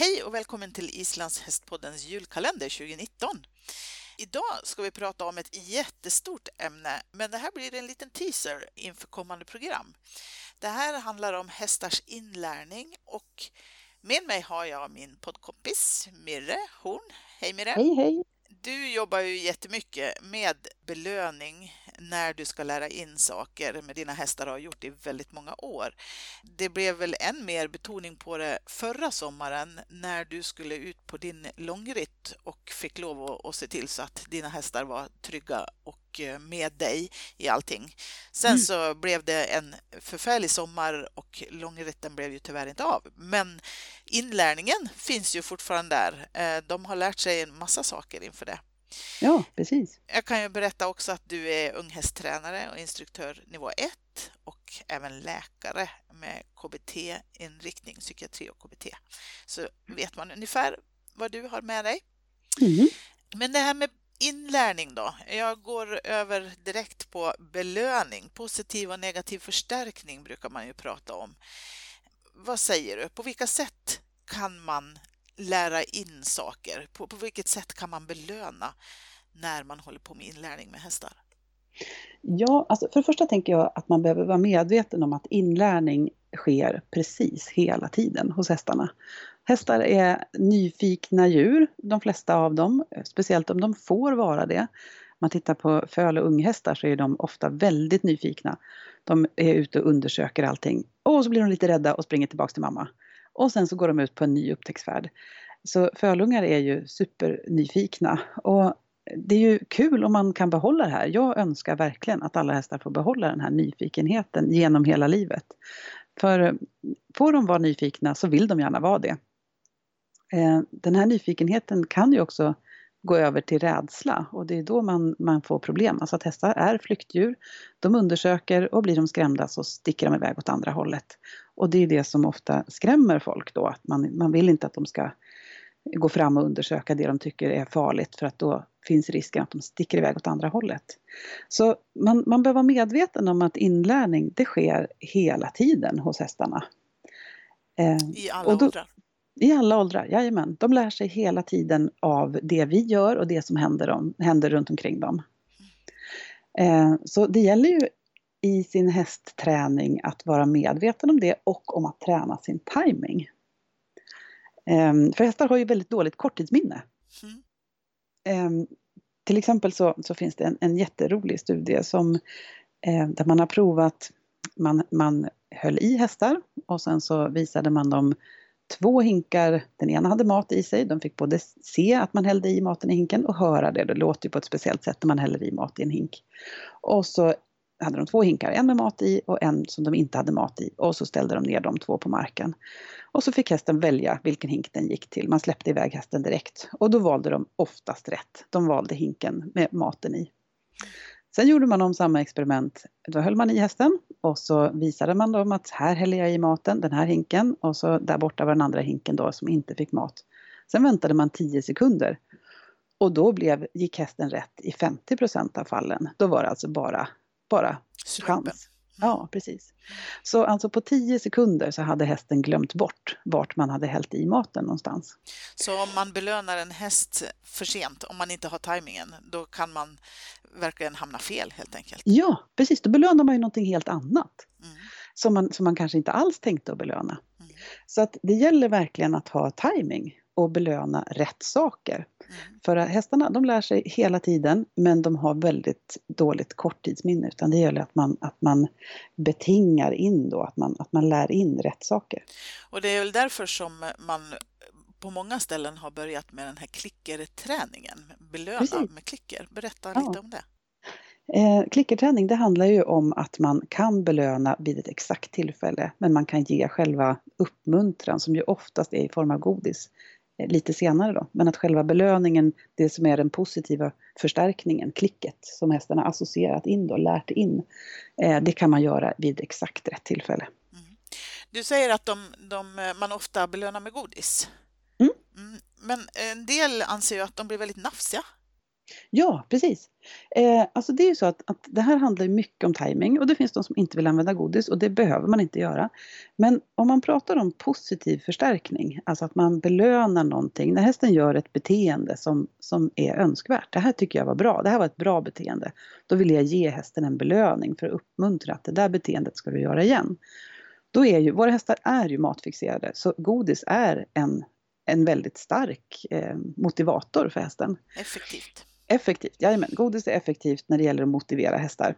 Hej och välkommen till Islands hästpoddens julkalender 2019. Idag ska vi prata om ett jättestort ämne, men det här blir en liten teaser inför kommande program. Det här handlar om hästars inlärning och med mig har jag min poddkompis Mirre Horn. Hej Mirre! Hej hej! Du jobbar ju jättemycket med belöning när du ska lära in saker med dina hästar och har gjort det i väldigt många år. Det blev väl än mer betoning på det förra sommaren när du skulle ut på din långritt och fick lov att se till så att dina hästar var trygga och eh, med dig i allting. Sen mm. så blev det en förfärlig sommar och långritten blev ju tyvärr inte av. Men inlärningen finns ju fortfarande där. Eh, de har lärt sig en massa saker inför det. Ja, precis. Jag kan ju berätta också att du är unghästtränare och instruktör nivå 1 och även läkare med KBT-inriktning, psykiatri och KBT. Så vet man ungefär vad du har med dig. Mm. Men det här med inlärning då? Jag går över direkt på belöning. Positiv och negativ förstärkning brukar man ju prata om. Vad säger du? På vilka sätt kan man lära in saker? På, på vilket sätt kan man belöna när man håller på med inlärning med hästar? Ja, alltså för det första tänker jag att man behöver vara medveten om att inlärning sker precis hela tiden hos hästarna. Hästar är nyfikna djur, de flesta av dem, speciellt om de får vara det. Om man tittar på föl och unghästar så är de ofta väldigt nyfikna. De är ute och undersöker allting och så blir de lite rädda och springer tillbaks till mamma. Och sen så går de ut på en ny upptäcktsfärd. Så fölungar är ju supernyfikna och det är ju kul om man kan behålla det här. Jag önskar verkligen att alla hästar får behålla den här nyfikenheten genom hela livet. För får de vara nyfikna så vill de gärna vara det. Eh, den här nyfikenheten kan ju också gå över till rädsla och det är då man, man får problem. Alltså att hästar är flyktdjur. De undersöker och blir de skrämda så sticker de iväg åt andra hållet. Och det är det som ofta skrämmer folk då, att man, man vill inte att de ska gå fram och undersöka det de tycker är farligt för att då finns risken att de sticker iväg åt andra hållet. Så man, man behöver vara medveten om att inlärning det sker hela tiden hos hästarna. Eh, I alla då, åldrar? I alla åldrar, jajamän. De lär sig hela tiden av det vi gör och det som händer, om, händer runt omkring dem. Eh, så det gäller ju i sin hästträning att vara medveten om det och om att träna sin timing. Eh, för hästar har ju väldigt dåligt korttidsminne. Mm. Eh, till exempel så, så, finns det en, en jätterolig studie som, eh, där man har provat, man, man höll i hästar och sen så visade man dem två hinkar, den ena hade mat i sig, de fick både se att man hällde i maten i hinken och höra det, det låter ju på ett speciellt sätt när man häller i mat i en hink. Och så hade de två hinkar, en med mat i och en som de inte hade mat i och så ställde de ner de två på marken. Och så fick hästen välja vilken hink den gick till, man släppte iväg hästen direkt och då valde de oftast rätt, de valde hinken med maten i. Sen gjorde man om samma experiment. Då höll man i hästen och så visade man dem att här häller jag i maten, den här hinken och så där borta var den andra hinken då som inte fick mat. Sen väntade man 10 sekunder och då blev, gick hästen rätt i 50% av fallen. Då var det alltså bara, bara chans. Ja, precis. Så alltså på 10 sekunder så hade hästen glömt bort vart man hade hällt i maten någonstans. Så om man belönar en häst för sent, om man inte har tajmingen, då kan man verkligen hamna fel helt enkelt? Ja, precis. Då belönar man ju någonting helt annat. Mm. Som, man, som man kanske inte alls tänkte att belöna. Mm. Så att det gäller verkligen att ha timing och belöna rätt saker. Mm. För hästarna de lär sig hela tiden men de har väldigt dåligt korttidsminne utan det gäller att man, att man betingar in då, att man, att man lär in rätt saker. Och det är väl därför som man på många ställen har börjat med den här klickerträningen, belöna Precis. med klicker. Berätta ja. lite om det. Eh, klickerträning det handlar ju om att man kan belöna vid ett exakt tillfälle men man kan ge själva uppmuntran som ju oftast är i form av godis lite senare då. Men att själva belöningen, det som är den positiva förstärkningen, klicket som hästen har associerat in då, lärt in, eh, det kan man göra vid exakt rätt tillfälle. Mm. Du säger att de, de, man ofta belönar med godis. Mm. Mm, men en del anser ju att de blir väldigt nafsiga Ja, precis. Eh, alltså det är ju så att, att det här handlar mycket om timing och det finns de som inte vill använda godis och det behöver man inte göra. Men om man pratar om positiv förstärkning, alltså att man belönar någonting, när hästen gör ett beteende som, som är önskvärt. Det här tycker jag var bra, det här var ett bra beteende. Då vill jag ge hästen en belöning för att uppmuntra att det där beteendet ska du göra igen. Då är ju, våra hästar är ju matfixerade så godis är en, en väldigt stark eh, motivator för hästen. Effektivt. Effektivt, jajamän. Godis är effektivt när det gäller att motivera hästar.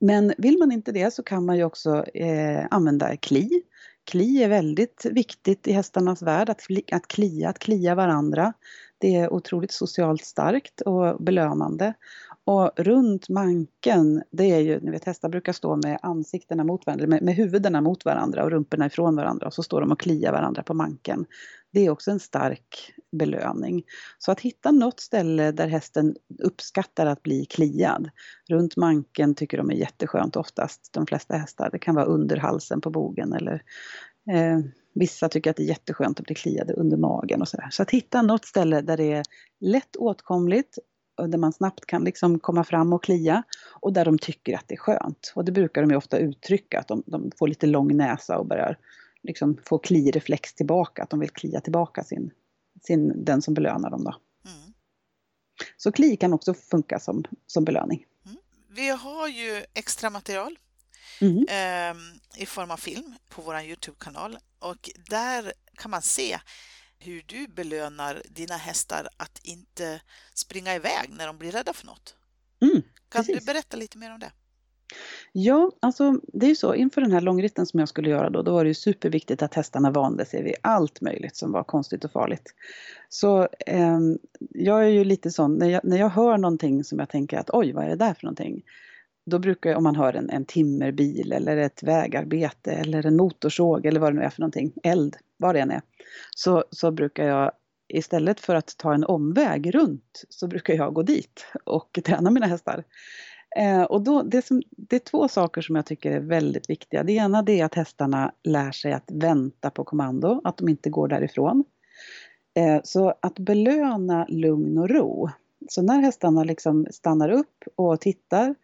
Men vill man inte det så kan man ju också eh, använda kli. Kli är väldigt viktigt i hästarnas värld, att, att klia, att klia varandra. Det är otroligt socialt starkt och belönande. Och runt manken, det är ju, ni vet hästar brukar stå med ansiktena mot varandra, med, med huvudena mot varandra och rumporna ifrån varandra och så står de och kliar varandra på manken. Det är också en stark belöning. Så att hitta något ställe där hästen uppskattar att bli kliad. Runt manken tycker de är jätteskönt oftast, de flesta hästar. Det kan vara under halsen på bogen eller eh, Vissa tycker att det är jätteskönt att bli kliade under magen och sådär. Så att hitta något ställe där det är lätt åtkomligt där man snabbt kan liksom komma fram och klia och där de tycker att det är skönt. Och det brukar de ju ofta uttrycka, att de, de får lite lång näsa och börjar liksom få klireflex tillbaka, att de vill klia tillbaka sin, sin, den som belönar dem. Då. Mm. Så kli kan också funka som, som belöning. Mm. Vi har ju extra material mm. eh, i form av film på vår Youtube-kanal och där kan man se hur du belönar dina hästar att inte springa iväg när de blir rädda för något. Mm, kan du berätta lite mer om det? Ja, alltså det är ju så inför den här långritten som jag skulle göra då, då var det ju superviktigt att hästarna vande sig vid allt möjligt som var konstigt och farligt. Så eh, jag är ju lite sån, när jag, när jag hör någonting som jag tänker att oj, vad är det där för någonting? Då brukar jag, om man hör en, en timmerbil eller ett vägarbete eller en motorsåg eller vad det nu är för någonting, eld, vad det än är, så, så brukar jag istället för att ta en omväg runt så brukar jag gå dit och träna mina hästar. Eh, och då, det, som, det är två saker som jag tycker är väldigt viktiga. Det ena det är att hästarna lär sig att vänta på kommando, att de inte går därifrån. Eh, så att belöna lugn och ro. Så när hästarna liksom stannar upp och tittar,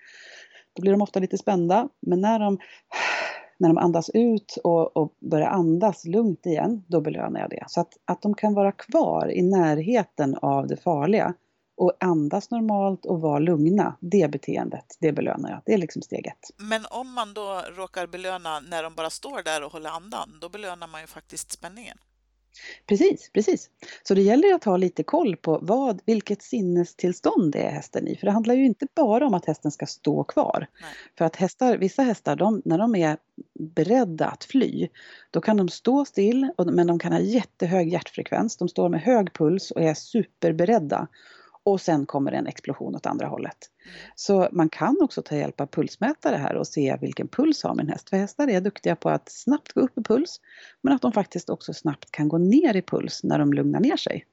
då blir de ofta lite spända. Men när de, när de andas ut och, och börjar andas lugnt igen, då belönar jag det. Så att, att de kan vara kvar i närheten av det farliga och andas normalt och vara lugna. Det beteendet, det belönar jag. Det är liksom steg ett. Men om man då råkar belöna när de bara står där och håller andan, då belönar man ju faktiskt spänningen. Precis, precis. Så det gäller att ha lite koll på vad, vilket sinnestillstånd det är hästen i. För det handlar ju inte bara om att hästen ska stå kvar. Nej. För att hästar, vissa hästar, de, när de är beredda att fly, då kan de stå still, men de kan ha jättehög hjärtfrekvens. De står med hög puls och är superberedda och sen kommer en explosion åt andra hållet. Mm. Så man kan också ta hjälp av pulsmätare här och se vilken puls har min häst. För hästar är duktiga på att snabbt gå upp i puls men att de faktiskt också snabbt kan gå ner i puls när de lugnar ner sig.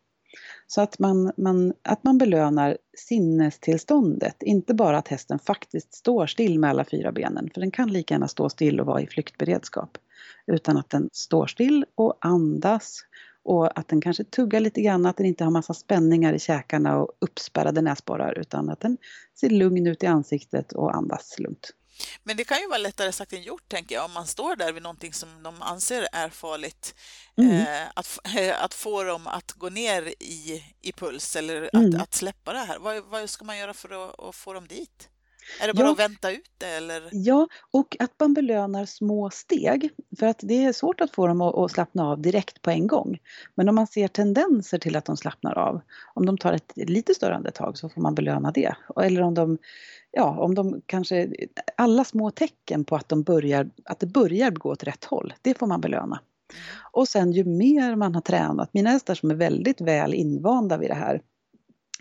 Så att man, man, att man belönar sinnestillståndet, inte bara att hästen faktiskt står still med alla fyra benen, för den kan lika gärna stå still och vara i flyktberedskap. Utan att den står still och andas och att den kanske tuggar lite grann, att den inte har massa spänningar i käkarna och uppspärrade näsborrar utan att den ser lugn ut i ansiktet och andas lugnt. Men det kan ju vara lättare sagt än gjort, tänker jag, om man står där vid någonting som de anser är farligt. Mm. Eh, att, att få dem att gå ner i, i puls eller att, mm. att släppa det här. Vad, vad ska man göra för att, att få dem dit? Är det bara ja. att vänta ut det eller? Ja, och att man belönar små steg. För att det är svårt att få dem att, slappna av direkt på en gång. Men om man ser tendenser till att de slappnar av, om de tar ett lite större andetag så får man belöna det. Eller om de, ja, om de kanske, alla små tecken på att, de börjar, att det börjar gå åt rätt håll, det får man belöna. Mm. Och sen ju mer man har tränat, mina hästar som är väldigt väl invanda vid det här,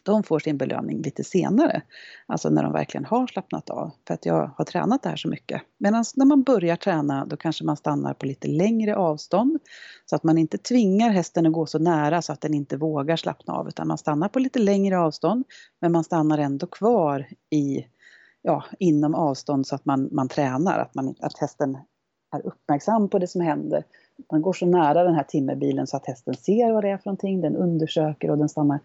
de får sin belöning lite senare. Alltså när de verkligen har slappnat av. För att jag har tränat det här så mycket. Medan när man börjar träna då kanske man stannar på lite längre avstånd. Så att man inte tvingar hästen att gå så nära så att den inte vågar slappna av. Utan man stannar på lite längre avstånd. Men man stannar ändå kvar i, ja, inom avstånd så att man, man tränar. Att, man, att hästen är uppmärksam på det som händer. Man går så nära den här timmerbilen så att hästen ser vad det är för någonting. Den undersöker och den stannar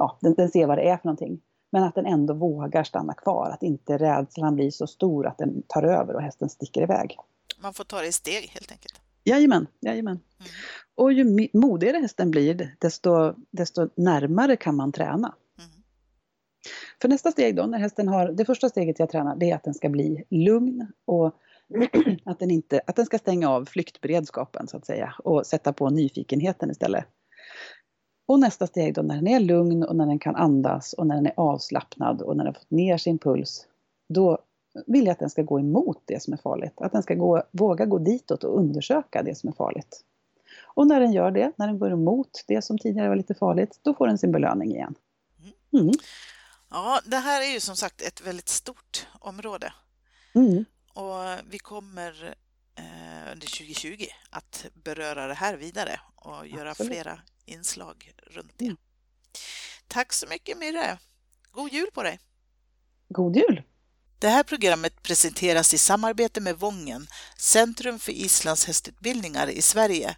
ja, den, den ser vad det är för någonting. Men att den ändå vågar stanna kvar, att inte rädslan blir så stor att den tar över och hästen sticker iväg. Man får ta det i steg helt enkelt? Jajamän, jajamän. Mm. Och ju modigare hästen blir, desto, desto närmare kan man träna. Mm. För nästa steg då, när hästen har, det första steget jag tränar, det är att den ska bli lugn och att den, inte, att den ska stänga av flyktberedskapen så att säga och sätta på nyfikenheten istället. Och nästa steg då när den är lugn och när den kan andas och när den är avslappnad och när den fått ner sin puls. Då vill jag att den ska gå emot det som är farligt. Att den ska gå, våga gå ditåt och undersöka det som är farligt. Och när den gör det, när den går emot det som tidigare var lite farligt, då får den sin belöning igen. Mm. Ja, det här är ju som sagt ett väldigt stort område. Mm. Och vi kommer eh, under 2020 att beröra det här vidare och göra Absolut. flera inslag runt det. Mm. Tack så mycket Mirre! God jul på dig! God jul! Det här programmet presenteras i samarbete med Vången, Centrum för islandshästutbildningar i Sverige.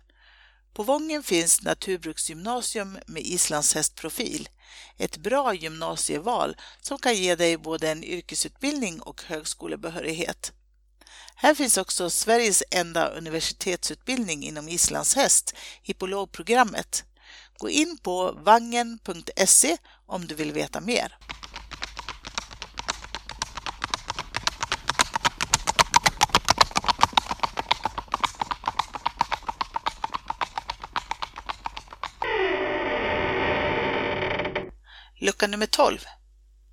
På Vången finns Naturbruksgymnasium med islandshästprofil, ett bra gymnasieval som kan ge dig både en yrkesutbildning och högskolebehörighet. Här finns också Sveriges enda universitetsutbildning inom islandshäst, hippologprogrammet. Gå in på vangen.se om du vill veta mer. Lucka nummer 12